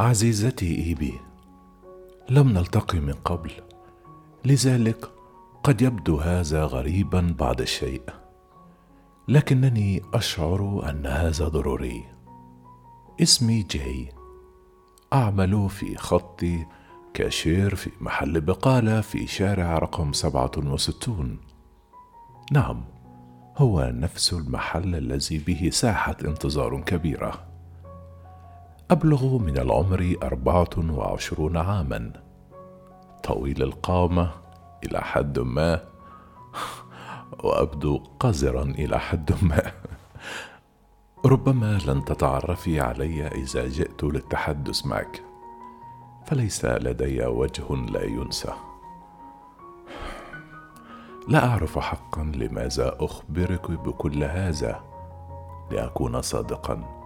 عزيزتي إيبي لم نلتقي من قبل لذلك قد يبدو هذا غريبا بعض الشيء لكنني أشعر أن هذا ضروري. اسمي جاي أعمل في خط كاشير في محل بقالة في شارع رقم سبعة وستون. نعم هو نفس المحل الذي به ساحه انتظار كبيرة. أبلغ من العمر أربعة وعشرون عاما. طويل القامة إلى حد ما. وأبدو قذرا إلى حد ما. ربما لن تتعرفي علي إذا جئت للتحدث معك. فليس لدي وجه لا ينسى. لا أعرف حقا لماذا أخبرك بكل هذا لأكون صادقا.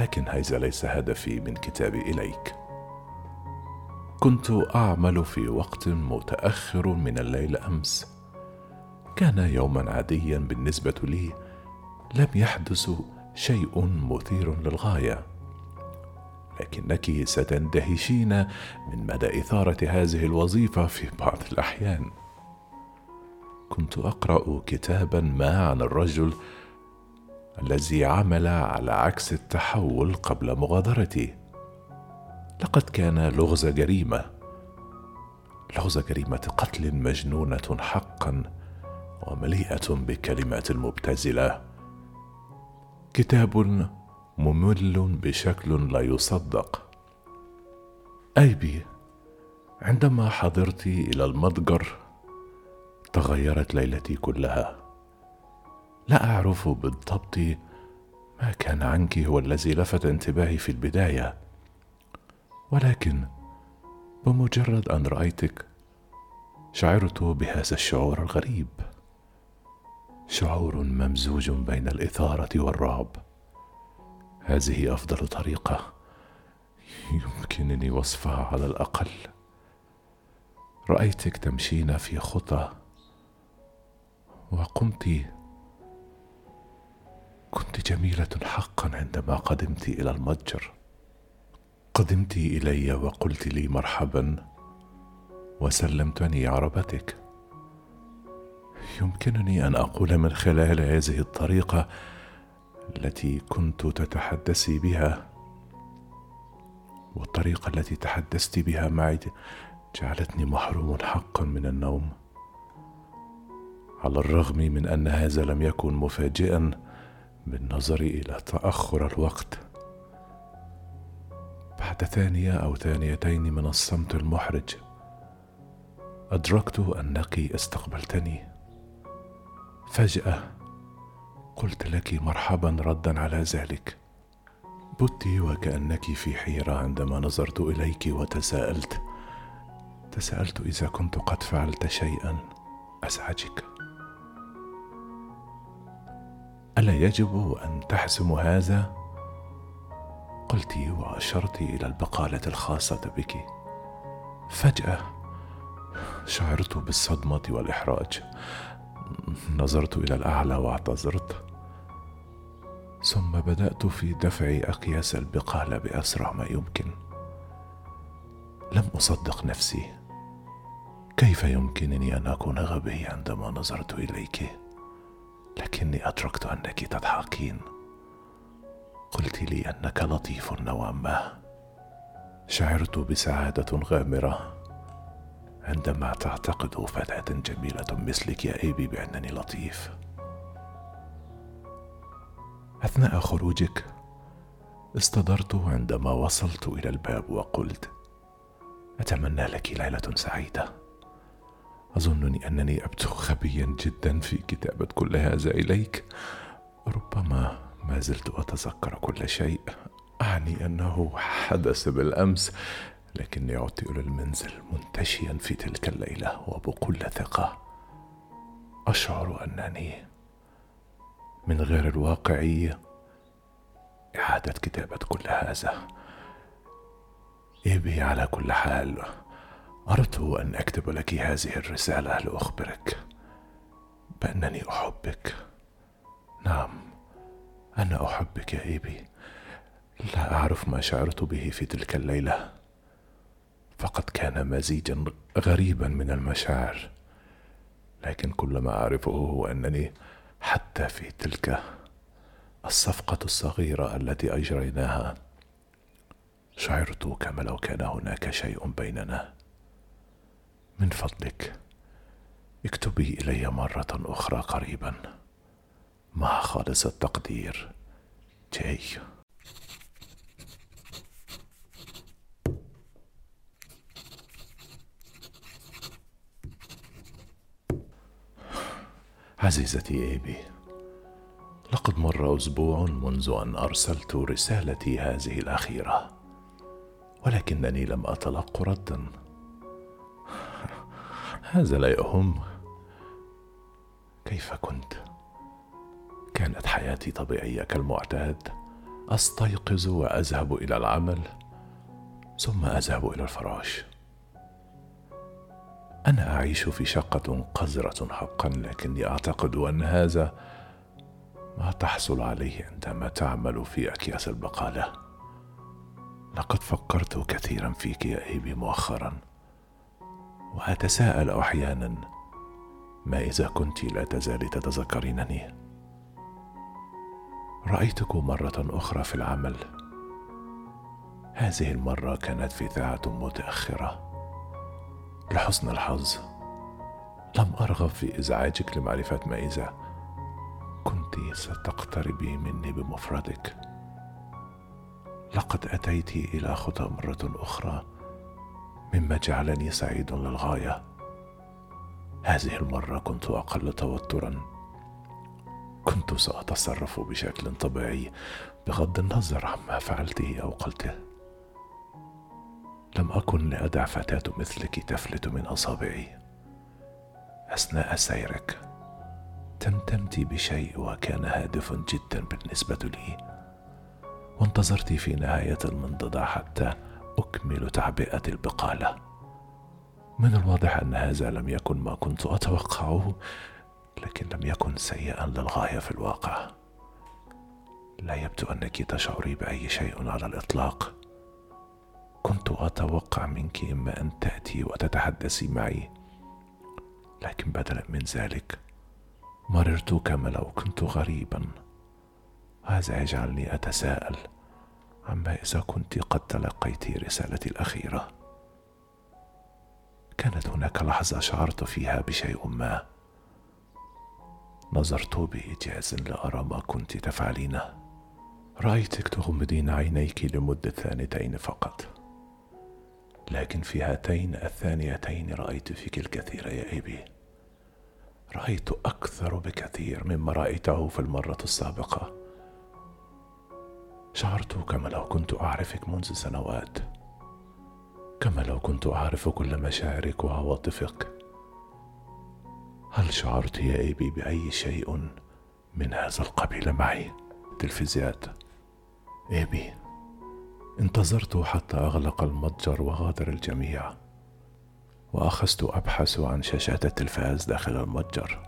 لكن هذا ليس هدفي من كتابي إليك. كنت أعمل في وقت متأخر من الليل أمس. كان يوما عاديا بالنسبة لي لم يحدث شيء مثير للغاية. لكنك ستندهشين من مدى إثارة هذه الوظيفة في بعض الأحيان. كنت أقرأ كتابا ما عن الرجل الذي عمل على عكس التحول قبل مغادرتي لقد كان لغز جريمة. لغز جريمة قتل مجنونة حقا ومليئة بكلمات مبتذلة. كتاب ممل بشكل لا يصدق. ايبي عندما حضرت إلى المتجر تغيرت ليلتي كلها. لا أعرف بالضبط ما كان عنك هو الذي لفت انتباهي في البداية ولكن بمجرد أن رأيتك شعرت بهذا الشعور الغريب. شعور ممزوج بين الإثارة والرعب. هذه أفضل طريقة يمكنني وصفها على الأقل. رأيتك تمشين في خطى وقمت كنت جميلة حقا عندما قدمت إلى المتجر. قدمت إلي وقلت لي مرحبا وسلمتني عربتك. يمكنني أن أقول من خلال هذه الطريقة التي كنت تتحدثي بها والطريقة التي تحدثت بها معي جعلتني محروم حقا من النوم. على الرغم من أن هذا لم يكن مفاجئا بالنظر إلى تأخر الوقت. بعد ثانية أو ثانيتين من الصمت المحرج أدركت أنك استقبلتني. فجأة قلت لك مرحبا ردا على ذلك. بت وكأنك في حيرة عندما نظرت إليك وتساءلت. تساءلت إذا كنت قد فعلت شيئا أزعجك. ألا يجب أن تحسم هذا؟ قلت وأشرت إلى البقالة الخاصة بك. فجأة شعرت بالصدمة والإحراج. نظرت إلى الأعلى واعتذرت. ثم بدأت في دفع أقياس البقالة بأسرع ما يمكن. لم أصدق نفسي. كيف يمكنني أن أكون غبي عندما نظرت إليك؟ لكني ادركت أنك تضحكين. قلت لي أنك لطيف نوعا ما. شعرت بسعادة غامرة. عندما تعتقد فتاة جميلة مثلك يا إيبي بأنني لطيف. أثناء خروجك استدرت عندما وصلت إلى الباب وقلت أتمنى لك ليلة سعيدة. أظنني أنني ابدو غبيا جدا في كتابة كل هذا إليك. ربما ما زلت أتذكر كل شيء. أعني أنه حدث بالأمس لكني عدت إلى المنزل منتشيا في تلك الليلة وبكل ثقة. أشعر أنني من غير الواقعيه إعادة كتابة كل هذا. إبي على كل حال أردت أن أكتب لك هذه الرسالة لأخبرك بأنني أحبك. نعم أنا أحبك يا إيبي. لا أعرف ما شعرت به في تلك الليلة. فقد كان مزيجا غريبا من المشاعر. لكن كل ما أعرفه هو أنني حتى في تلك الصفقة الصغيرة التي أجريناها شعرت كما لو كان هناك شيء بيننا. من فضلك. اكتبي إلي مرة أخرى قريبا. مع خالص التقدير. جاي. عزيزتي إيبي لقد مر أسبوع منذ أن أرسلت رسالتي هذه الأخيرة ولكنني لم أتلق ردا. هذا لا يهم. كيف كنت؟ كانت حياتي طبيعية كالمعتاد. أستيقظ وأذهب إلى العمل ثم أذهب إلى الفراش. أنا أعيش في شقة قذرة حقا لكني أعتقد أن هذا ما تحصل عليه عندما تعمل في أكياس البقالة. لقد فكرت كثيرا فيك يا إيبي مؤخرا. وأتساءل أحيانا ما إذا كنت لا تزالي تتذكرينني؟ رأيتك مرة أخرى في العمل. هذه المرة كانت في ساعه متأخرة. لحسن الحظ لم أرغب في إزعاجك لمعرفة ما إذا كنت ستقتربي مني بمفردك. لقد أتيت إلى خطى مرة أخرى. مما جعلني سعيد للغاية. هذه المرة كنت أقل توترا. كنت سأتصرف بشكل طبيعي بغض النظر عما فعلته أو قلته. لم أكن لأدع فتاة مثلك تفلت من أصابعي. أثناء سيرك تمتمت بشيء وكان هادف جدا بالنسبة لي. وانتظرت في نهاية المنضدة حتى أكمل تعبئة البقالة. من الواضح أن هذا لم يكن ما كنت أتوقعه لكن لم يكن سيئا للغاية في الواقع. لا يبدو أنك تشعري بأي شيء على الإطلاق. كنت أتوقع منك إما أن تأتي وتتحدثي معي لكن بدلا من ذلك مررت كما لو كنت غريبا. هذا يجعلني أتساءل. عما إذا كنت قد تلقيت رسالتي الأخيرة. كانت هناك لحظة شعرت فيها بشيء ما. نظرت بايجاز لارى ما كنت تفعلينه. رأيتك تغمضين عينيك لمدة ثانيتين فقط. لكن في هاتين الثانيتين رأيت فيك الكثير يا ايبي رأيت أكثر بكثير مما رأيته في المرة السابقة. شعرت كما لو كنت أعرفك منذ سنوات. كما لو كنت أعرف كل مشاعرك وعواطفك. هل شعرت يا ايبي بأي شيء من هذا القبيل معي؟ تلفزيات. ايبي انتظرت حتى أغلق المتجر وغادر الجميع وأخذت ابحث عن شاشات التلفاز داخل المتجر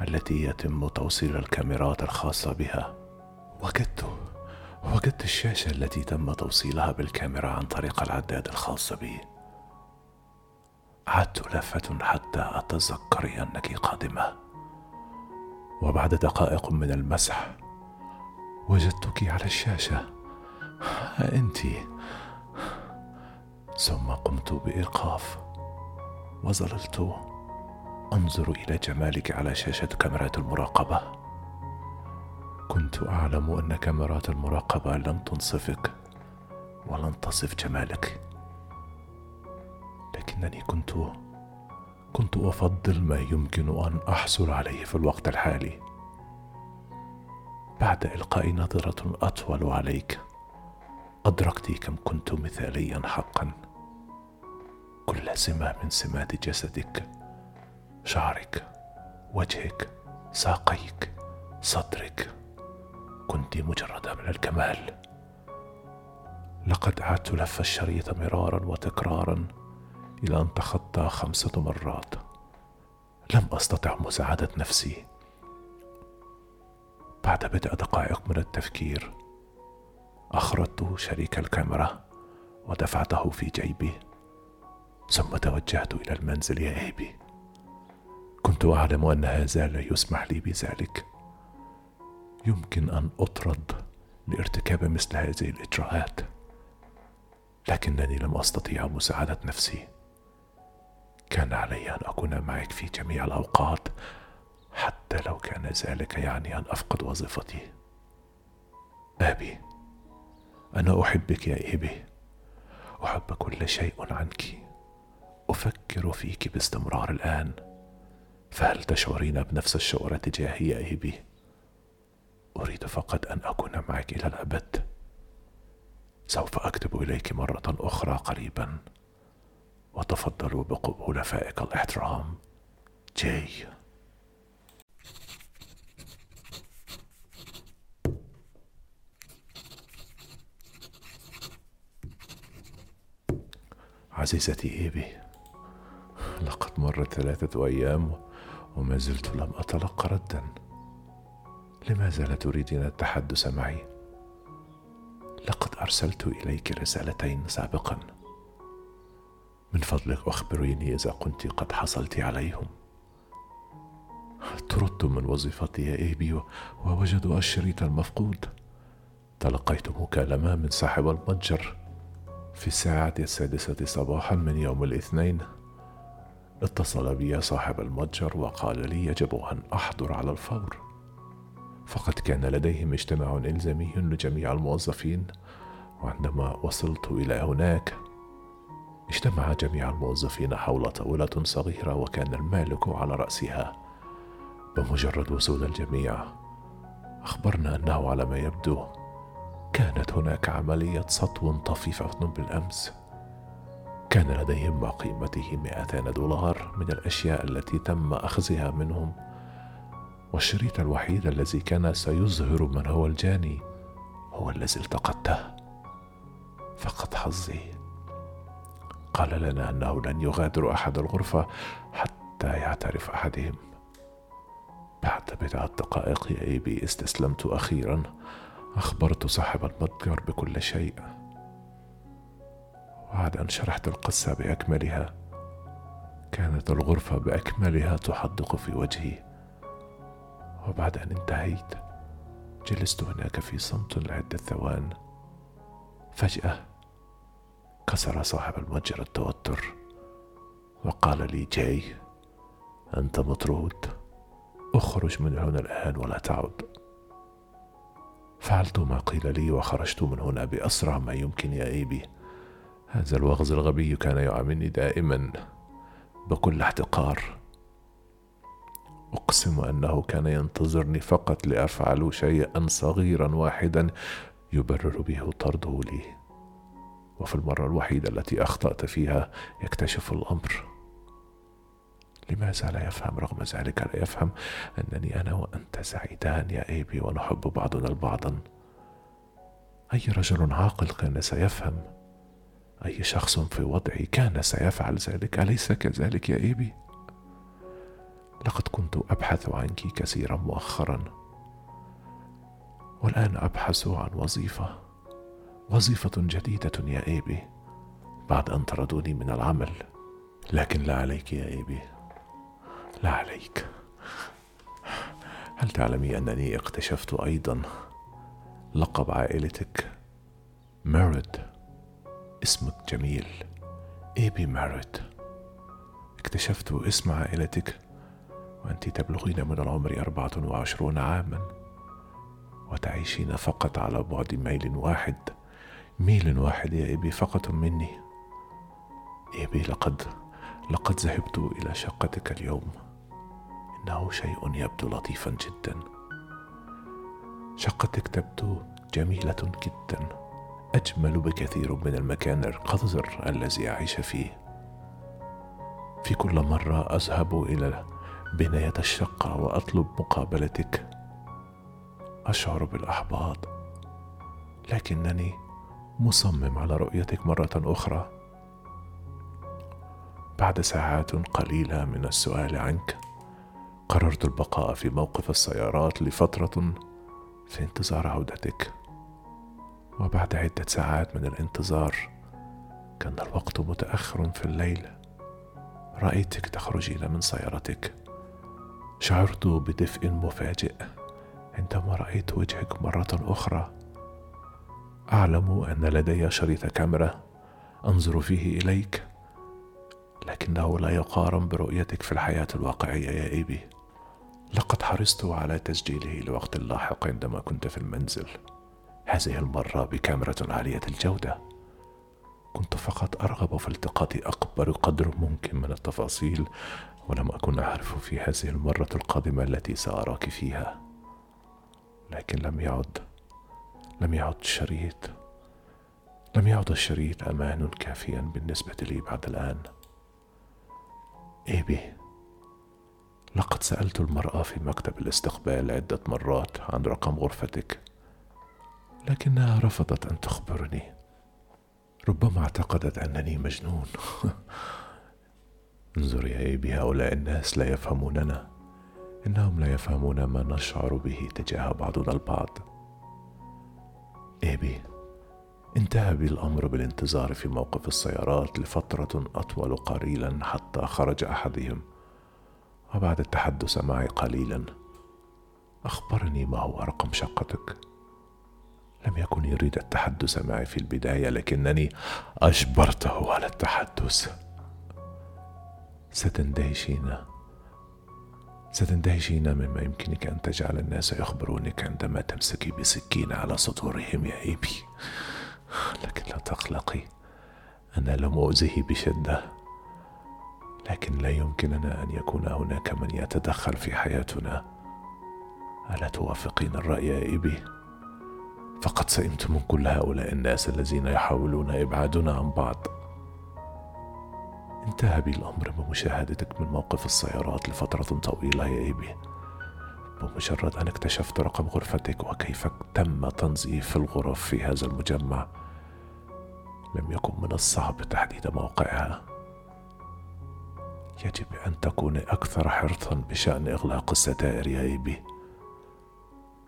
التي يتم توصيل الكاميرات الخاصة بها. وجدت وجدت الشاشة التي تم توصيلها بالكاميرا عن طريق العداد الخاص بي. عدت لفة حتى أتذكر أنك قادمة. وبعد دقائق من المسح وجدتك على الشاشة. أنت. ثم قمت بإيقاف. وظللت أنظر إلى جمالك على شاشة كاميرات المراقبة. كنت أعلم ان كاميرات المراقبة لن تنصفك ولن تصف جمالك. لكنني كنت كنت أفضل ما يمكن أن أحصل عليه في الوقت الحالي. بعد القاء نظرة أطول عليك أدركت كم كنت مثاليا حقا. كل سمة من سمات جسدك شعرك وجهك ساقيك صدرك. كنت مجردة من الكمال. لقد عدت لف الشريط مرارا وتكرارا إلى أن تخطى خمسة مرات. لم أستطع مساعدة نفسي. بعد بضع دقائق من التفكير أخرجت شريك الكاميرا ودفعته في جيبي ثم توجهت إلى المنزل يا إيبي. كنت أعلم أن هذا لا يسمح لي بذلك. يمكن أن أطرد لارتكاب مثل هذه الإجراءات لكنني لم أستطيع مساعدة نفسي. كان علي أن أكون معك في جميع الأوقات حتى لو كان ذلك يعني أن أفقد وظيفتي. أبي أنا أحبك يا إيبي. أحب كل شيء عنك. أفكر فيك باستمرار الآن. فهل تشعرين بنفس الشعور تجاهي يا إيبي؟ أريد فقط أن أكون معك إلى الأبد. سوف أكتب إليك مرة أخرى قريبا. وتفضلوا بقبول فائق الإحترام. جاي. عزيزتي إيبي لقد مرت ثلاثة أيام وما زلت لم أتلقى ردا. لماذا لا تريدين التحدث معي؟ لقد أرسلت إليك رسالتين سابقا. من فضلك أخبريني إذا كنت قد حصلت عليهم. طردت من وظيفتي يا ايبي ووجدوا الشريط المفقود. تلقيت مكالمة من صاحب المتجر في الساعة السادسة صباحا من يوم الاثنين. اتصل بي صاحب المتجر وقال لي يجب أن أحضر على الفور. فقد كان لديهم اجتماع إلزامي لجميع الموظفين وعندما وصلت إلى هناك اجتمع جميع الموظفين حول طاولة صغيرة وكان المالك على رأسها. بمجرد وصول الجميع أخبرنا أنه على ما يبدو كانت هناك عملية سطو طفيفة بالأمس. كان لديهم ما قيمته 200 دولار من الأشياء التي تم أخذها منهم. والشريط الوحيد الذي كان سيظهر من هو الجاني هو الذي التقطته. فقد حظي. قال لنا أنه لن يغادر أحد الغرفة حتى يعترف أحدهم. بعد بضعه دقائق يا ايبي استسلمت أخيرا. أخبرت صاحب المتجر بكل شيء. وبعد أن شرحت القصة بأكملها كانت الغرفة بأكملها تحدق في وجهي. وبعد أن انتهيت جلست هناك في صمت لعدة ثوان. فجأة كسر صاحب المتجر التوتر وقال لي جاي أنت مطرود. اخرج من هنا الآن ولا تعد. فعلت ما قيل لي وخرجت من هنا بأسرع ما يمكن يا إيبي هذا الوغز الغبي كان يعاملني دائما بكل احتقار. أقسم أنه كان ينتظرني فقط لأفعل شيئا صغيرا واحدا يبرر به طرده لي. وفي المرة الوحيدة التي أخطأت فيها يكتشف الأمر. لماذا لا يفهم؟ رغم ذلك لا يفهم أنني أنا وأنت سعيدان يا إيبي ونحب بعضنا البعضا. أي رجل عاقل كان سيفهم؟ أي شخص في وضعي كان سيفعل ذلك؟ أليس كذلك يا إيبي؟ لقد كنت أبحث عنك كثيرا مؤخرا والآن أبحث عن وظيفة وظيفة جديدة يا إيبي بعد أن طردوني من العمل. لكن لا عليك يا إيبي لا عليك. هل تعلمي أنني اكتشفت أيضا لقب عائلتك؟ ميريد اسمك جميل. إيبي ميريد اكتشفت اسم عائلتك؟ وأنت تبلغين من العمر أربعة وعشرون عاما وتعيشين فقط على بعد ميل واحد. ميل واحد يا إبي فقط مني. إبي لقد لقد ذهبت إلى شقتك اليوم. إنه شيء يبدو لطيفا جدا. شقتك تبدو جميلة جدا. أجمل بكثير من المكان القذر الذي أعيش فيه. في كل مرة أذهب إلى بناية الشقة وأطلب مقابلتك. أشعر بالإحباط لكنني مصمم على رؤيتك مرة أخرى. بعد ساعات قليلة من السؤال عنك قررت البقاء في موقف السيارات لفترة في انتظار عودتك. وبعد عدة ساعات من الانتظار كان الوقت متأخر في الليل. رأيتك تخرجين من سيارتك. شعرت بدفء مفاجئ عندما رأيت وجهك مرة أخرى. أعلم أن لدي شريط كاميرا أنظر فيه إليك لكنه لا يقارن برؤيتك في الحياة الواقعية يا إيبي. لقد حرصت على تسجيله لوقت لاحق عندما كنت في المنزل. هذه المرة بكاميرا عالية الجودة. كنت فقط أرغب في التقاط أكبر قدر ممكن من التفاصيل ولم أكن أعرف في هذه المرة القادمة التي سأراك فيها. لكن لم يعد لم يعد الشريط لم يعد الشريط أمان كافيا بالنسبة لي بعد الآن. إيبي لقد سألت المرأة في مكتب الاستقبال عدة مرات عن رقم غرفتك لكنها رفضت أن تخبرني. ربما اعتقدت أنني مجنون. انظر يا إيبي هؤلاء الناس لا يفهموننا. إنهم لا يفهمون ما نشعر به تجاه بعضنا البعض. إيبي انتهى بي الأمر بالانتظار في موقف السيارات لفترة أطول قليلا حتى خرج أحدهم. وبعد التحدث معي قليلا أخبرني ما هو رقم شقتك. لم يكن يريد التحدث معي في البداية لكنني أجبرته على التحدث. ستندهشين. ستندهشين مما يمكنك أن تجعل الناس يخبرونك عندما تمسكي بسكين على صدورهم يا إيبي. لكن لا تقلقي. أنا لم أؤذه بشدة. لكن لا يمكننا أن يكون هناك من يتدخل في حياتنا. ألا توافقين الرأي يا إيبي؟ فقد سئمت من كل هؤلاء الناس الذين يحاولون إبعادنا عن بعض. انتهى بي الأمر بمشاهدتك من موقف السيارات لفترة طويلة يا إيبي. بمجرد أن اكتشفت رقم غرفتك وكيف تم تنظيف الغرف في هذا المجمع لم يكن من الصعب تحديد موقعها. يجب أن تكون أكثر حرصا بشأن إغلاق الستائر يا إيبي.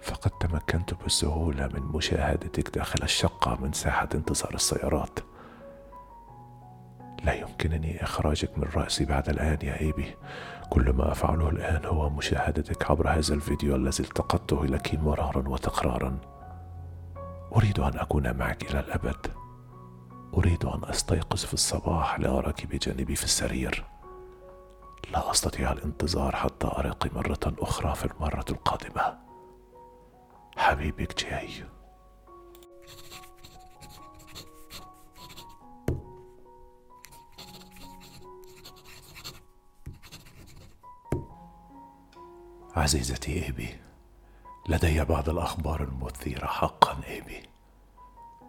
فقد تمكنت بسهولة من مشاهدتك داخل الشقة من ساحة انتظار السيارات. لا يمكنني إخراجك من رأسي بعد الآن يا إيبي. كل ما أفعله الآن هو مشاهدتك عبر هذا الفيديو الذي التقطته لك مرارا وتكرارا أريد أن أكون معك إلى الأبد. أريد أن أستيقظ في الصباح لأراك بجانبي في السرير. لا أستطيع الانتظار حتى أراك مرة أخرى في المرة القادمة. حبيبك جاي. عزيزتي إيبي لدي بعض الأخبار المثيرة حقا إيبي.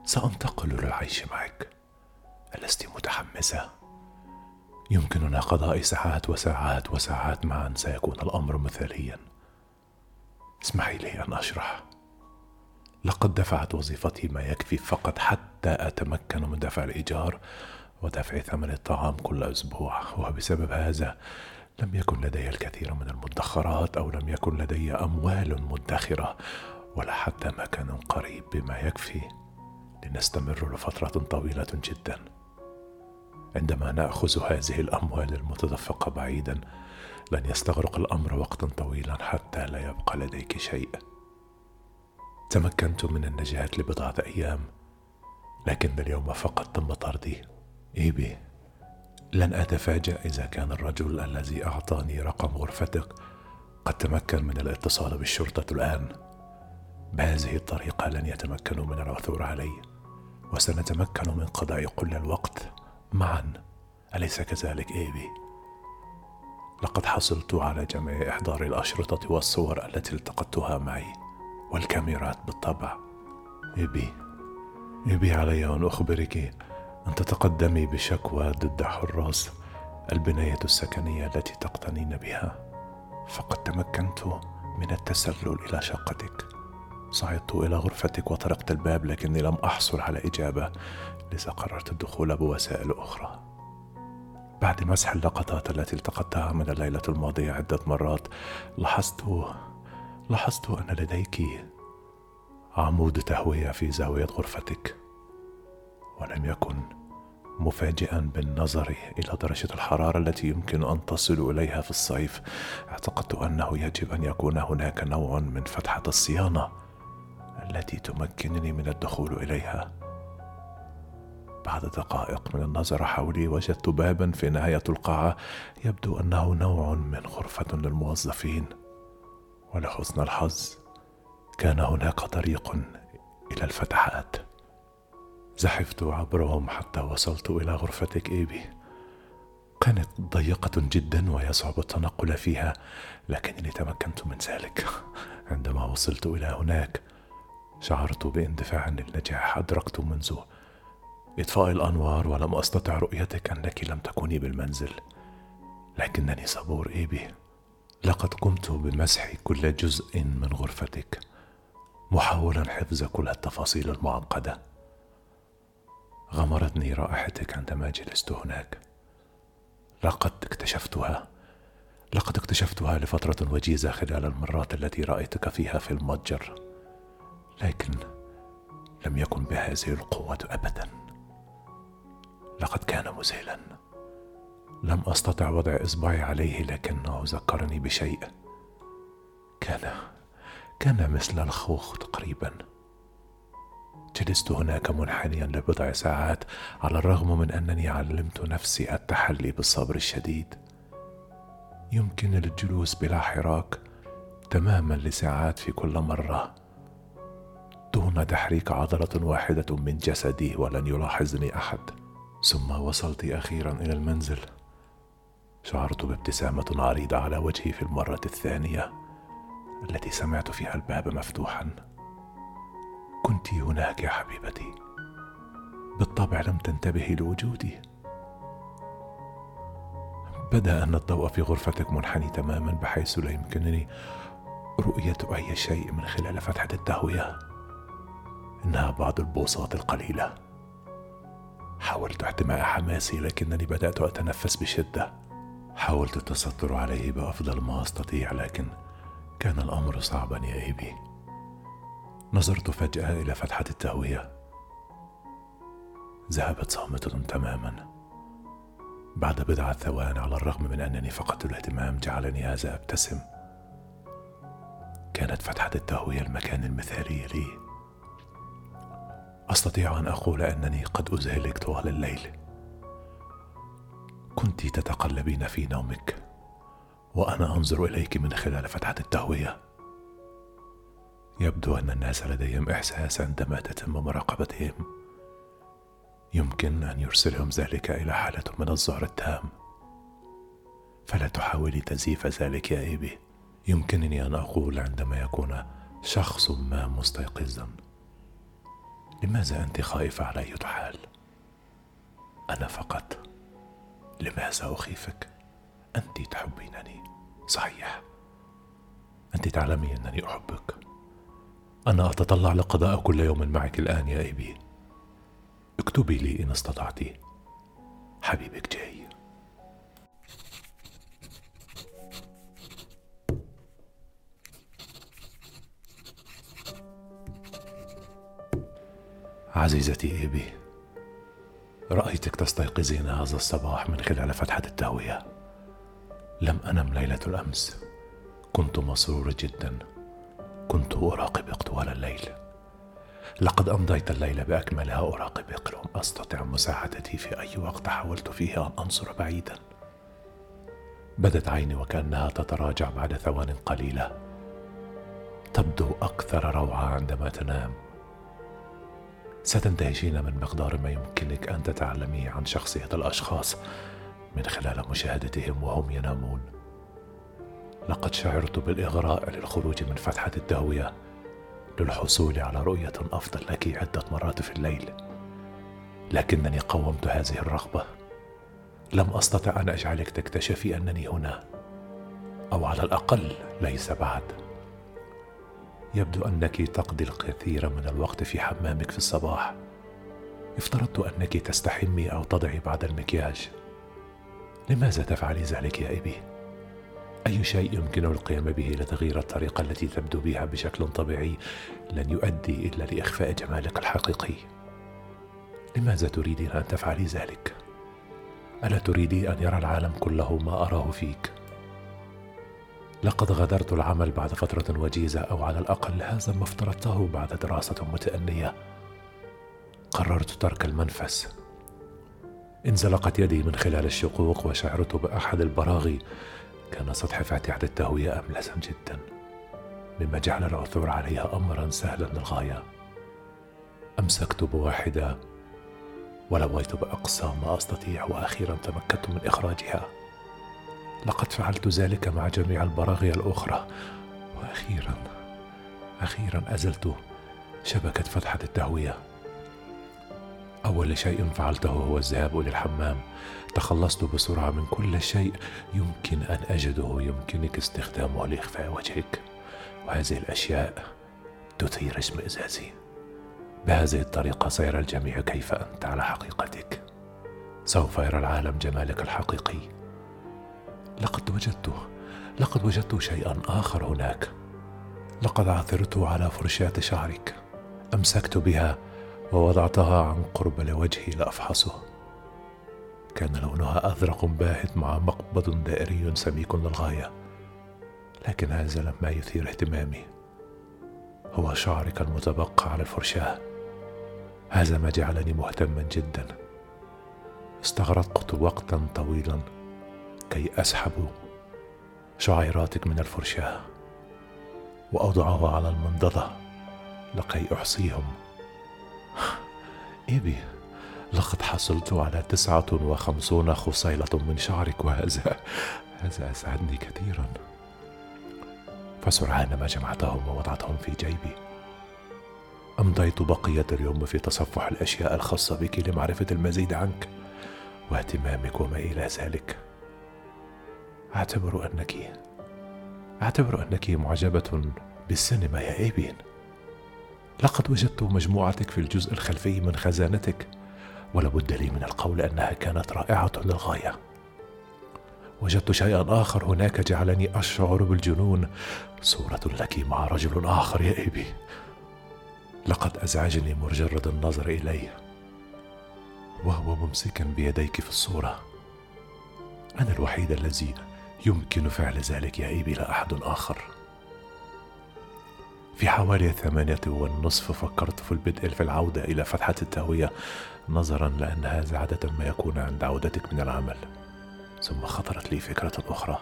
سأنتقل للعيش معك. ألست متحمسة؟ يمكننا قضاء ساعات وساعات وساعات معا سيكون الأمر مثاليا. اسمحي لي أن أشرح. لقد دفعت وظيفتي ما يكفي فقط حتى أتمكن من دفع الإيجار ودفع ثمن الطعام كل أسبوع وبسبب هذا لم يكن لدي الكثير من المدخرات أو لم يكن لدي أموال مدخره ولا حتى مكان قريب بما يكفي. لنستمر لفترة طويلة جدا. عندما نأخذ هذه الأموال المتدفقة بعيدا لن يستغرق الأمر وقتا طويلا حتى لا يبقى لديك شيء. تمكنت من النجاة لبضعة أيام لكن اليوم فقط تم طردي. إيبي. لن أتفاجأ إذا كان الرجل الذي أعطاني رقم غرفتك قد تمكن من الاتصال بالشرطة الآن. بهذه الطريقة لن يتمكنوا من العثور علي وسنتمكن من قضاء كل الوقت معا. أليس كذلك إيبي؟ لقد حصلت على جميع إحضار الأشرطة والصور التي التقطتها معي والكاميرات بالطبع. إيبي إيبي علي أن أخبرك أن تتقدمي بشكوى ضد حراس البناية السكنية التي تقتنين بها. فقد تمكنت من التسلل إلى شقتك. صعدت إلى غرفتك وطرقت الباب لكني لم أحصل على إجابة لذا قررت الدخول بوسائل أخرى. بعد مسح اللقطات التي التقطتها من الليلة الماضية عدة مرات لاحظت لاحظت أن لديك عمود تهوية في زاوية غرفتك. ولم يكن مفاجئا بالنظر إلى درجة الحرارة التي يمكن أن تصل إليها في الصيف. اعتقدت أنه يجب أن يكون هناك نوع من فتحة الصيانة التي تمكنني من الدخول إليها. بعد دقائق من النظر حولي وجدت بابا في نهاية القاعة يبدو أنه نوع من غرفة للموظفين. ولحسن الحظ كان هناك طريق إلى الفتحات. زحفت عبرهم حتى وصلت إلى غرفتك إيبي. كانت ضيقة جدا ويصعب التنقل فيها لكنني تمكنت من ذلك. عندما وصلت إلى هناك شعرت باندفاع للنجاح أدركت منذ إطفاء الأنوار ولم أستطع رؤيتك أنك لم تكوني بالمنزل. لكنني صبور إيبي. لقد قمت بمسح كل جزء من غرفتك محاولا حفظ كل التفاصيل المعقدة. غمرتني رائحتك عندما جلست هناك. لقد اكتشفتها. لقد اكتشفتها لفترة وجيزة خلال المرات التي رأيتك فيها في المتجر. لكن لم يكن بهذه القوة ابدا. لقد كان مذهلا. لم أستطع وضع إصبعي عليه لكنه ذكرني بشيء. كان كان مثل الخوخ تقريبا. جلست هناك منحنيا لبضع ساعات على الرغم من أنني علمت نفسي التحلي بالصبر الشديد. يمكن الجلوس بلا حراك تماما لساعات في كل مرة. دون تحريك عضلة واحدة من جسدي ولن يلاحظني أحد. ثم وصلت أخيرا إلى المنزل. شعرت بابتسامة عريضة على وجهي في المرة الثانية التي سمعت فيها الباب مفتوحا. كنت هناك يا حبيبتي. بالطبع لم تنتبهي لوجودي. بدأ أن الضوء في غرفتك منحني تماما بحيث لا يمكنني رؤية أي شيء من خلال فتحة التهويه إنها بعض البوصات القليلة. حاولت احتماء حماسي لكنني بدأت أتنفس بشدة. حاولت التستر عليه بأفضل ما أستطيع لكن كان الأمر صعبا يا إيبي. نظرت فجأة إلى فتحة التهوية. ذهبت صامتة تماما. بعد بضعه ثوان على الرغم من أنني فقدت الاهتمام جعلني هذا أبتسم. كانت فتحة التهوية المكان المثالي لي. أستطيع أن أقول أنني قد اذهلك طوال الليل. كنت تتقلبين في نومك وأنا أنظر إليك من خلال فتحة التهوية. يبدو أن الناس لديهم إحساس عندما تتم مراقبتهم. يمكن أن يرسلهم ذلك إلى حالة من الذعر التام. فلا تحاولي تزييف ذلك يا إيبي. يمكنني أن أقول عندما يكون شخص ما مستيقظا. لماذا أنت خائفه على أي حال؟ أنا فقط. لماذا اخيفك أنت تحبينني. صحيح. أنت تعلمي أنني أحبك. أنا أتطلع لقضاء كل يوم معك الآن يا ايبي اكتبي لي إن استطعت. حبيبك جاي. عزيزتي ايبي رأيتك تستيقظين هذا الصباح من خلال فتحة التهوية. لم أنم ليلة الأمس. كنت مسرور جدا. كنت اراقبك طوال الليل. لقد أمضيت الليل باكملها اراقبك لم استطع مساعدتي في أي وقت حاولت فيه أن انظر بعيدا. بدت عيني وكأنها تتراجع بعد ثوان قليلة. تبدو أكثر روعة عندما تنام. ستندهشين من مقدار ما يمكنك أن تتعلميه عن شخصية الأشخاص من خلال مشاهدتهم وهم ينامون. لقد شعرت بالإغراء للخروج من فتحة التهويه للحصول على رؤية أفضل لك عدة مرات في الليل. لكنني قومت هذه الرغبة. لم أستطع أن أجعلك تكتشفي أنني هنا أو على الأقل ليس بعد. يبدو أنك تقضي الكثير من الوقت في حمامك في الصباح. افترضت أنك تستحمي أو تضعي بعد المكياج. لماذا تفعلي ذلك يا إبي؟ أي شيء يمكن القيام به لتغيير الطريقة التي تبدو بها بشكل طبيعي لن يؤدي إلا لإخفاء جمالك الحقيقي لماذا تريدين أن تفعلي ذلك؟ ألا تريدي أن يرى العالم كله ما أراه فيك؟ لقد غادرت العمل بعد فترة وجيزة أو على الأقل هذا ما افترضته بعد دراسة متأنية قررت ترك المنفس انزلقت يدي من خلال الشقوق وشعرت بأحد البراغي كان سطح فاتحة التهوية أملسا جدا؟ مما جعل العثور عليها أمرا سهلا للغاية. أمسكت بواحدة ولويت بأقصى ما أستطيع وأخيرا تمكنت من إخراجها. لقد فعلت ذلك مع جميع البراغي الأخرى. وأخيرا أخيرا أزلت شبكة فتحة التهوية. أول شيء فعلته هو الذهاب إلى الحمام. تخلصت بسرعة من كل شيء يمكن أن أجده. يمكنك استخدامه لإخفاء وجهك. وهذه الأشياء تثير اشمئزازي بهذه الطريقة سيرى الجميع كيف أنت على حقيقتك. سوف يرى العالم جمالك الحقيقي. لقد وجدته لقد وجدت شيئا آخر هناك. لقد عثرت على فرشاة شعرك. أمسكت بها ووضعتها عن قرب لوجهي لأفحصه. كان لونها أزرق باهت مع مقبض دائري سميك للغاية لكن هذا لما يثير اهتمامي. هو شعرك المتبقى على الفرشاة. هذا ما جعلني مهتما جدا. استغرقت وقتا طويلا كي أسحب شعيراتك من الفرشاة وأوضعها على المنضدة لكي أحصيهم. إيبي لقد حصلت على تسعة وخمسون خصيلة من شعرك وهذا هذا أسعدني كثيرا. فسرعان ما جمعتهم ووضعتهم في جيبي. أمضيت بقية اليوم في تصفح الأشياء الخاصة بك لمعرفة المزيد عنك واهتمامك وما إلى ذلك. أعتبر أنك أعتبر أنك معجبة بالسينما يا إيبين لقد وجدت مجموعتك في الجزء الخلفي من خزانتك ولابد لي من القول أنها كانت رائعة للغاية. وجدت شيئا آخر هناك جعلني أشعر بالجنون. صورة لك مع رجل آخر يا إيبي. لقد أزعجني مجرد النظر إليه. وهو ممسكا بيديك في الصورة. أنا الوحيد الذي يمكن فعل ذلك يا إيبي لا أحد آخر. في حوالي الثمانية والنصف فكرت في البدء في العودة إلى فتحة التهوية نظرا لأن هذا عادة ما يكون عند عودتك من العمل. ثم خطرت لي فكرة أخرى.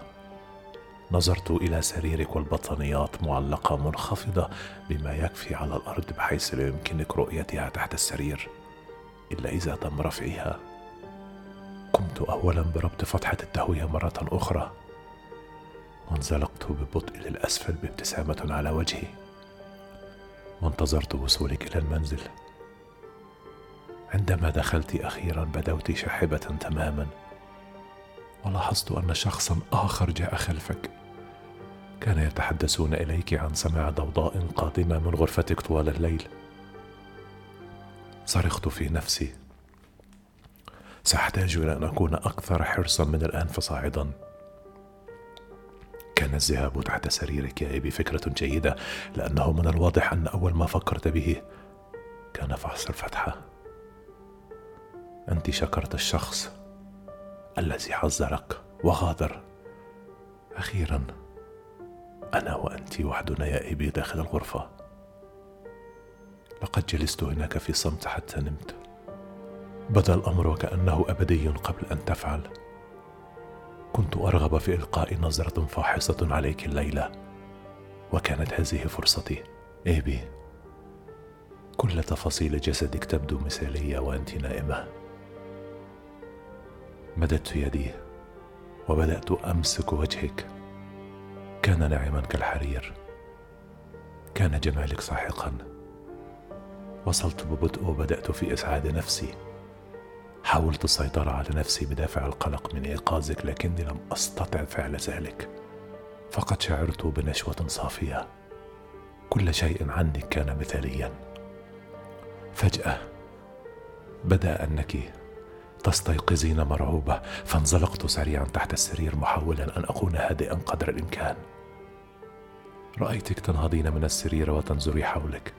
نظرت إلى سريرك والبطانيات معلقة منخفضة بما يكفي على الأرض بحيث لا يمكنك رؤيتها تحت السرير إلا إذا تم رفعها. قمت اولا بربط فتحة التهوية مرة أخرى. وانزلقت ببطء للأسفل بابتسامة على وجهي. وانتظرت وصولك إلى المنزل. عندما دخلت أخيرا بدوت شاحبة تماما. ولاحظت أن شخصا آخر جاء خلفك. كان يتحدثون إليك عن سماع ضوضاء قادمة من غرفتك طوال الليل. صرخت في نفسي. سأحتاج إلى أن أكون أكثر حرصا من الان فصاعدا كان الذهاب تحت سريرك يا ابي فكرة جيدة لأنه من الواضح أن أول ما فكرت به كان فحص الفتحة. أنت شكرت الشخص الذي حذرك وغادر. أخيرا أنا وأنت وحدنا يا إيبي داخل الغرفة. لقد جلست هناك في صمت حتى نمت. بدا الأمر وكأنه أبدي قبل أن تفعل. كنت أرغب في إلقاء نظرة فاحصة عليك الليلة وكانت هذه فرصتي. إيبي كل تفاصيل جسدك تبدو مثالية وأنت نائمة. مددت يدي وبدأت أمسك وجهك. كان ناعما كالحرير. كان جمالك ساحقا. وصلت ببطء وبدأت في إسعاد نفسي. حاولت السيطرة على نفسي بدافع القلق من إيقاظك لكني لم أستطع فعل ذلك. فقد شعرت بنشوة صافية. كل شيء عنك كان مثاليا. فجأة بدأ أنك تستيقظين مرعوبة فانزلقت سريعا تحت السرير محاولا أن أكون هادئا قدر الإمكان. رأيتك تنهضين من السرير وتنظري حولك.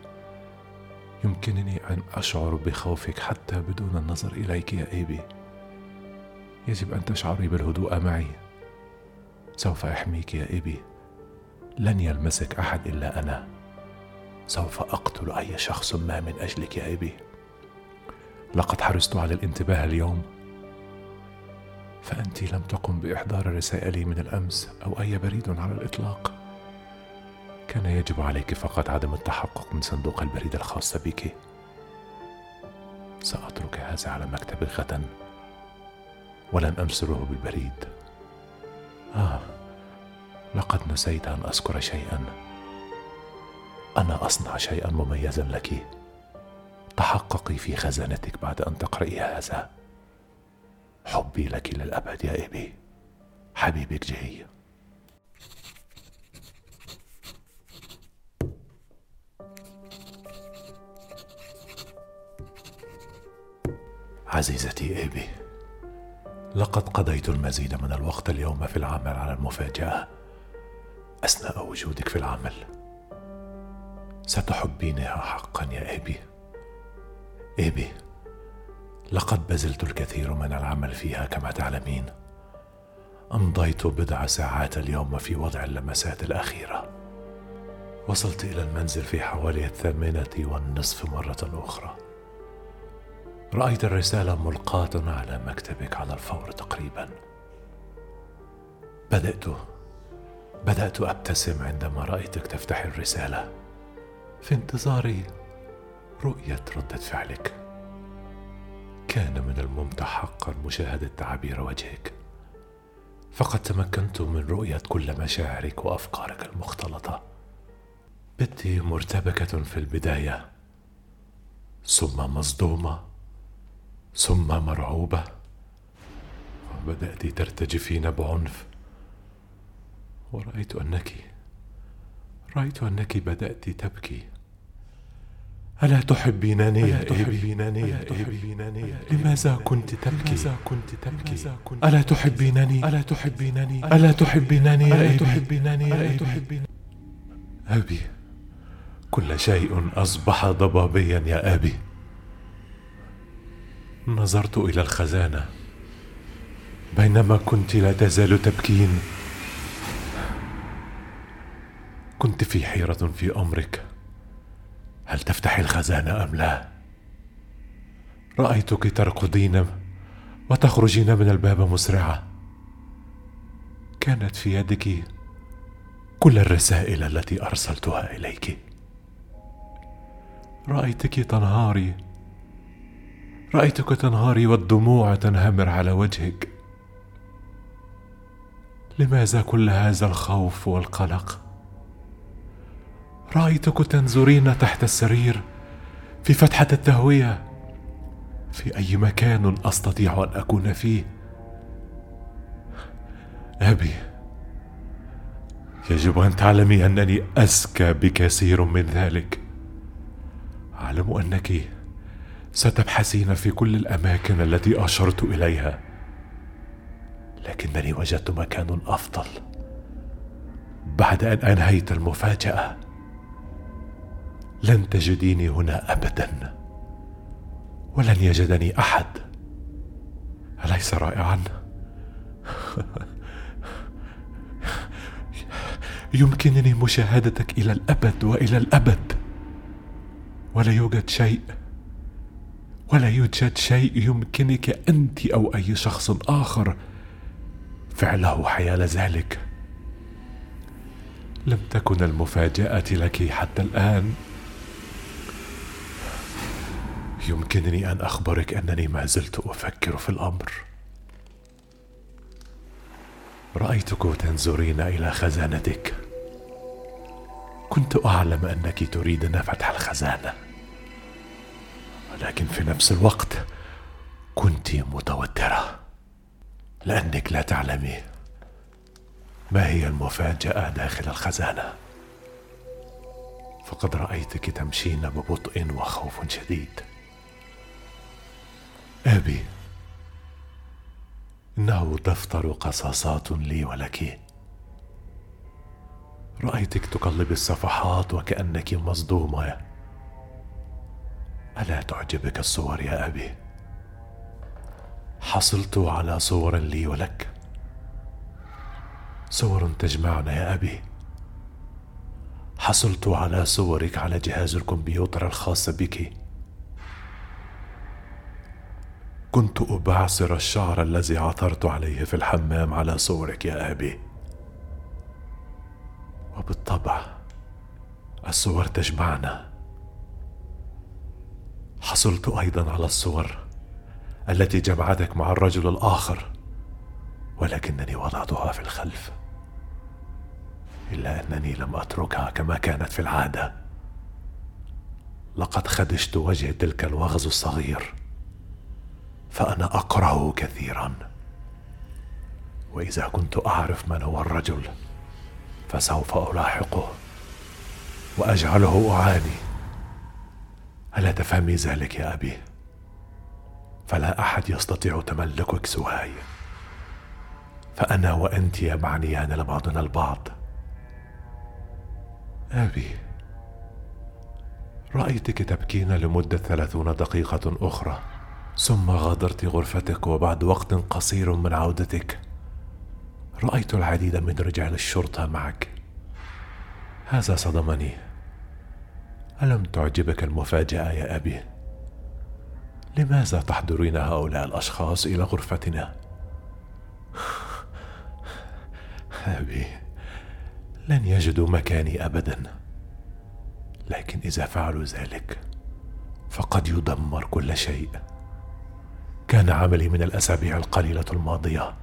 يمكنني أن أشعر بخوفك حتى بدون النظر إليك يا إيبي. يجب أن تشعري بالهدوء معي. سوف أحميك يا إيبي. لن يلمسك أحد إلا أنا. سوف أقتل أي شخص ما من أجلك يا إيبي. لقد حرصت على الانتباه اليوم. فأنت لم تقم بإحضار رسائلي من الأمس أو أي بريد على الإطلاق. كان يجب عليك فقط عدم التحقق من صندوق البريد الخاص بك. سأترك هذا على مكتبي غدا ولن أرسله بالبريد. آه لقد نسيت أن أذكر شيئا. أنا أصنع شيئا مميزا لك. تحققي في خزانتك بعد أن تقرأي هذا. حبي لك للأبد يا إيبي حبيبك جاي عزيزتي إيبي لقد قضيت المزيد من الوقت اليوم في العمل على المفاجأة. أثناء وجودك في العمل. ستحبينها حقا يا إيبي. إيبي لقد بذلت الكثير من العمل فيها كما تعلمين. أمضيت بضع ساعات اليوم في وضع اللمسات الأخيرة. وصلت إلى المنزل في حوالي الثامنة والنصف مرة أخرى. رأيت الرسالة ملقاة على مكتبك على الفور تقريبا. بدأت بدأت أبتسم عندما رأيتك تفتح الرسالة. في انتظار رؤية ردة فعلك. كان من الممتع حقا مشاهدة تعابير وجهك. فقد تمكنت من رؤية كل مشاعرك وأفكارك المختلطة. بت مرتبكة في البداية. ثم مصدومة. ثم مرعوبة. وبدأت ترتجفين بعنف ورأيت أنك رأيت أنك بدأت تبكي. ألا تحبينني يا تحبينني يا تحبينني لماذا كنت تبكي؟ لماذا كنت تبكي؟ ألا تحبينني؟ ألا تحبينني؟ ألا تحبينني ألا تحبينني ألا تحبينني أبي كل شيء أصبح ضبابيا يا أبي. نظرت إلى الخزانة. بينما كنت لا تزال تبكين. كنت في حيرة في أمرك. هل تفتحي الخزانة أم لا؟ رأيتك تركضين وتخرجين من الباب مسرعة. كانت في يدك كل الرسائل التي أرسلتها إليك. رأيتك تنهاري رأيتك تنهاري والدموع تنهمر على وجهك. لماذا كل هذا الخوف والقلق؟ رايتك تنظرين تحت السرير في فتحة التهوية. في أي مكان أستطيع أن أكون فيه؟ أبي يجب أن تعلمي أنني اذكى بكثير من ذلك. أعلم أنك ستبحثين في كل الأماكن التي أشرت إليها. لكنني وجدت مكان أفضل بعد أن أنهيت المفاجأة. لن تجديني هنا ابدا ولن يجدني أحد. أليس رائعا؟ يمكنني مشاهدتك إلى الأبد وإلى الأبد ولا يوجد شيء ولا يوجد شيء يمكنك أنت أو أي شخص آخر. فعله حيال ذلك. لم تكن المفاجأة لك حتى الآن. يمكنني أن أخبرك أنني ما زلت أفكر في الأمر. رايتك تنظرين إلى خزانتك. كنت أعلم أنك تريدين فتح الخزانة. ولكن في نفس الوقت كنت متوترة. لأنك لا تعلمي ما هي المفاجأة داخل الخزانة. فقد رأيتك تمشين ببطء وخوف شديد. أبي إنه دفتر قصاصات لي ولك. رأيتك تقلب الصفحات وكأنك مصدومة. ألا تعجبك الصور يا أبي؟ حصلت على صور لي ولك. صور تجمعنا يا أبي. حصلت على صورك على جهاز الكمبيوتر الخاص بك. كنت ابعصر الشعر الذي عثرت عليه في الحمام على صورك يا أبي. وبالطبع الصور تجمعنا. حصلت أيضا على الصور التي جمعتك مع الرجل الآخر ولكنني وضعتها في الخلف إلا أنني لم أتركها كما كانت في العادة. لقد خدشت وجه تلك الوغد الصغير فأنا اكرهه كثيرا. وإذا كنت أعرف من هو الرجل فسوف ألاحقه وأجعله أعاني. ألا تفهمي ذلك يا أبي؟ فلا أحد يستطيع تملكك سواي. فأنا وأنت معنيان لبعضنا البعض. أبي رأيتك تبكين لمدة ثلاثون دقيقة أخرى ثم غادرت غرفتك وبعد وقت قصير من عودتك. رأيت العديد من رجال الشرطة معك. هذا صدمني. ألم تعجبك المفاجأة يا أبي؟ لماذا تحضرين هؤلاء الأشخاص إلى غرفتنا؟ أبي لن يجدوا مكاني ابدا. لكن إذا فعلوا ذلك فقد يدمر كل شيء. كان عملي من الأسابيع القليلة الماضية.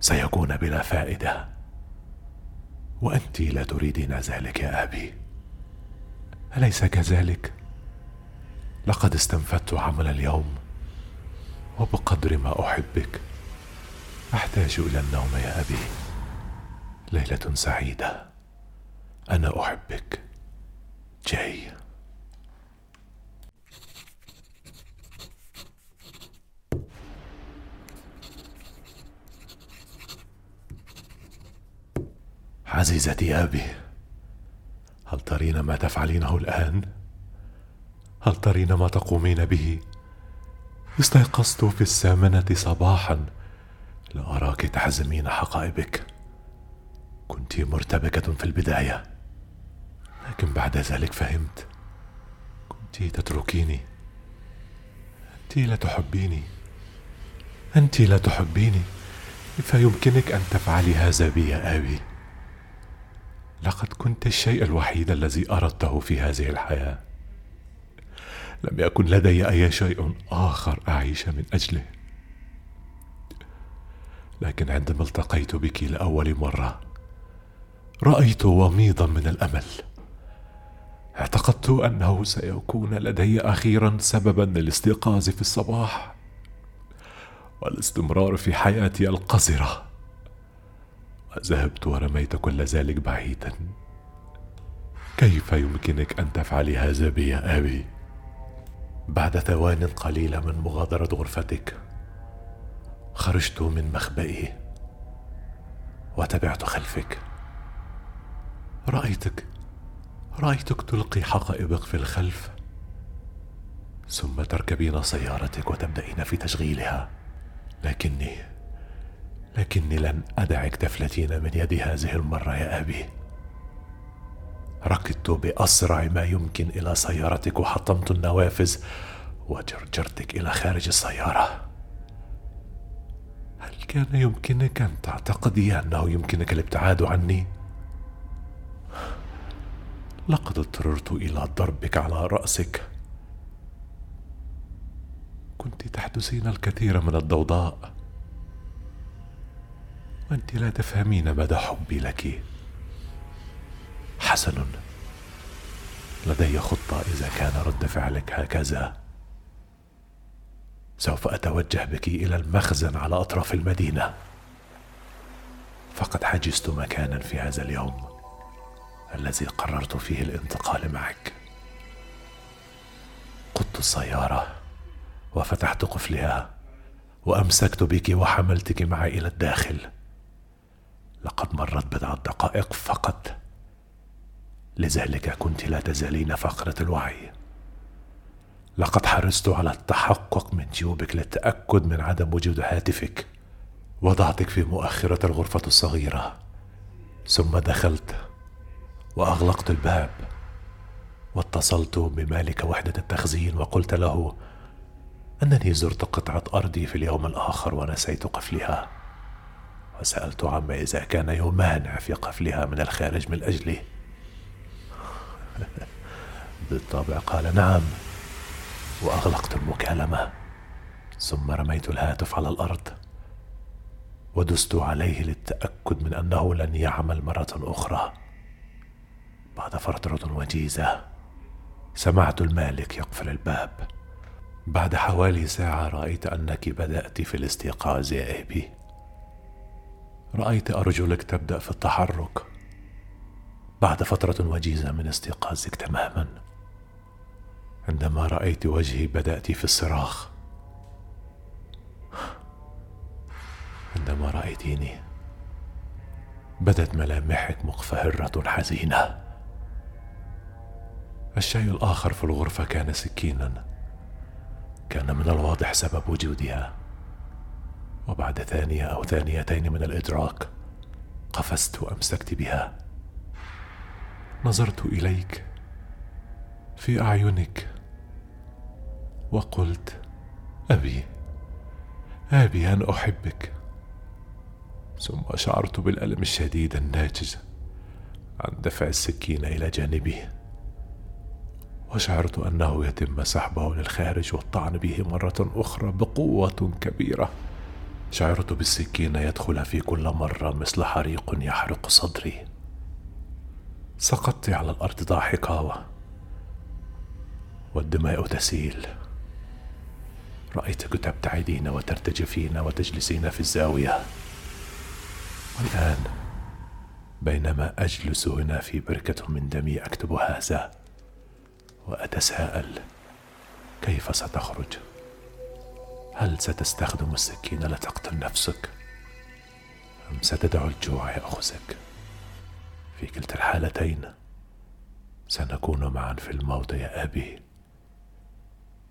سيكون بلا فائدة. وانت لا تريدين ذلك يا أبي. أليس كذلك؟ لقد استنفدت عمل اليوم وبقدر ما أحبك أحتاج إلى النوم يا أبي. ليلة سعيدة أنا أحبك. جاي. عزيزتي أبي هل ترين ما تفعلينه الآن؟ هل ترين ما تقومين به؟ استيقظت في الثامنه صباحا. لاراك تحزمين حقائبك. كنت مرتبكة في البداية. لكن بعد ذلك فهمت. كنت تتركيني. أنت لا تحبيني. أنت لا تحبيني. كيف يمكنك أن تفعلي هذا بي يا ابي لقد كنت الشيء الوحيد الذي أردته في هذه الحياة. لم يكن لدي أي شيء آخر أعيش من أجله. لكن عندما التقيت بك لأول مرة رأيت وميضا من الأمل. اعتقدت أنه سيكون لدي أخيرا سببا للاستيقاظ في الصباح والاستمرار في حياتي القذرة. ذهبت ورميت كل ذلك بعيدا. كيف يمكنك أن تفعلي هذا بي يا أبي؟ بعد ثوان قليله من مغادرة غرفتك خرجت من مخبئي وتبعت خلفك. رأيتك رأيتك تلقي حقائبك في الخلف ثم تركبين سيارتك وتبدأين في تشغيلها لكني لكني لن أدعك تفلتين من يدي هذه المرة يا أبي. ركضت بأسرع ما يمكن إلى سيارتك وحطمت النوافذ وجرجرتك إلى خارج السيارة. هل كان يمكنك أن تعتقدي أنه يمكنك الابتعاد عني؟ لقد اضطررت إلى ضربك على رأسك. كنت تحدثين الكثير من الضوضاء. وأنت لا تفهمين مدى حبي لك. حسن لدي خطة إذا كان رد فعلك هكذا. سوف أتوجه بك إلى المخزن على أطراف المدينة. فقد حجزت مكانا في هذا اليوم الذي قررت فيه الانتقال معك. قدت السيارة وفتحت قفلها وأمسكت بك وحملتك معي إلى الداخل. لقد مرت بضعه دقائق فقط. لذلك كنت لا تزالين فقره الوعي. لقد حرصت على التحقق من جيوبك للتأكد من عدم وجود هاتفك وضعتك في مؤخرة الغرفة الصغيرة. ثم دخلت وأغلقت الباب واتصلت بمالك وحدة التخزين وقلت له أنني زرت قطعة أرضي في اليوم الآخر ونسيت قفلها. وسألت عما إذا كان يمانع في قفلها من الخارج من اجلي بالطبع قال نعم وأغلقت المكالمة. ثم رميت الهاتف على الأرض. ودست عليه للتأكد من أنه لن يعمل مرة أخرى. بعد فترة وجيزة سمعت المالك يقفل الباب. بعد حوالي ساعة رأيت أنك بدأت في الاستيقاظ يا إبي. رأيت أرجلك تبدأ في التحرك بعد فترة وجيزة من استيقاظك تماما. عندما رأيت وجهي بدأت في الصراخ. عندما رأيتيني بدت ملامحك مقفهرة حزينة. الشيء الآخر في الغرفة كان سكينا. كان من الواضح سبب وجودها. وبعد ثانية أو ثانيتين من الإدراك قفزت وأمسكت بها. نظرت إليك في أعينك وقلت أبي أبي أنا أحبك. ثم شعرت بالألم الشديد الناتج عن دفع السكين إلى جانبي وشعرت أنه يتم سحبه للخارج والطعن به مرة أخرى بقوة كبيرة. شعرت بالسكين يدخل في كل مرة مثل حريق يحرق صدري. سقطت على الأرض ضاحكة والدماء تسيل. رايتك تبتعدين وترتجفين وتجلسين في الزاوية. والآن بينما أجلس هنا في بركة من دمي أكتب هذا وأتساءل كيف ستخرج؟ هل ستستخدم السكين لتقتل نفسك؟ أم ستدع الجوع ياخذك في كلتا الحالتين سنكون معا في الموت يا أبي.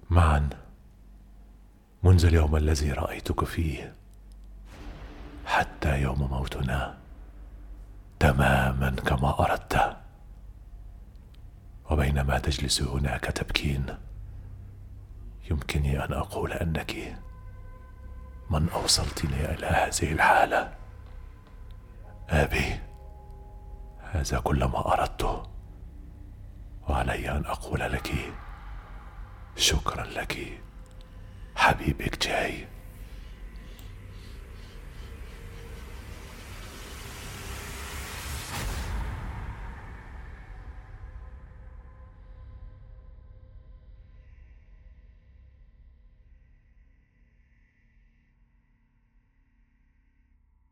معا. منذ اليوم الذي رأيتك فيه. حتى يوم موتنا. تماما كما أردت. وبينما تجلس هناك تبكين يمكنني أن أقول أنك من اوصلتني إلى هذه الحالة؟ أبي هذا كل ما أردته. وعلي أن أقول لك شكرا لك حبيبك جاي